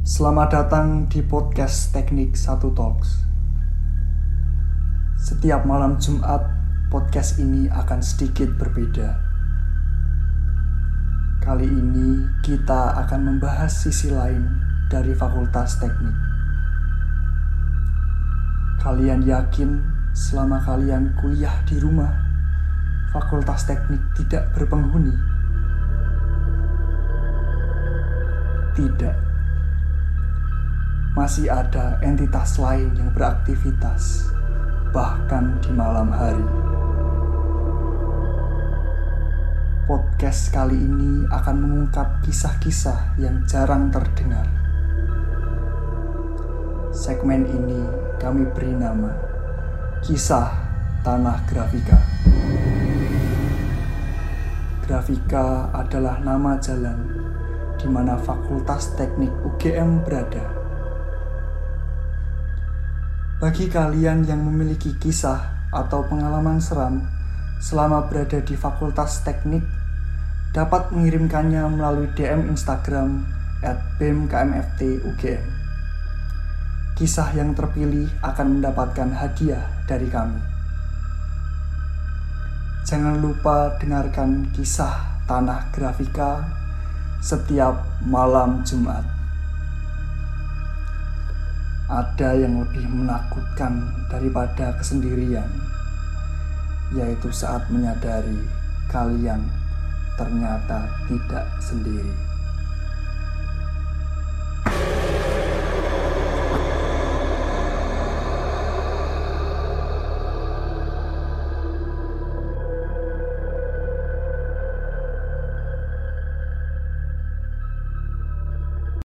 Selamat datang di podcast Teknik Satu Talks. Setiap malam Jumat, podcast ini akan sedikit berbeda. Kali ini kita akan membahas sisi lain dari Fakultas Teknik. Kalian yakin selama kalian kuliah di rumah, Fakultas Teknik tidak berpenghuni? Tidak. Masih ada entitas lain yang beraktivitas, bahkan di malam hari. Podcast kali ini akan mengungkap kisah-kisah yang jarang terdengar. Segmen ini kami beri nama Kisah Tanah Grafika. Grafika adalah nama jalan di mana Fakultas Teknik UGM berada. Bagi kalian yang memiliki kisah atau pengalaman seram selama berada di Fakultas Teknik, dapat mengirimkannya melalui DM Instagram at BMKMFT Kisah yang terpilih akan mendapatkan hadiah dari kami. Jangan lupa dengarkan kisah Tanah Grafika setiap malam Jumat. Ada yang lebih menakutkan daripada kesendirian, yaitu saat menyadari kalian ternyata tidak sendiri.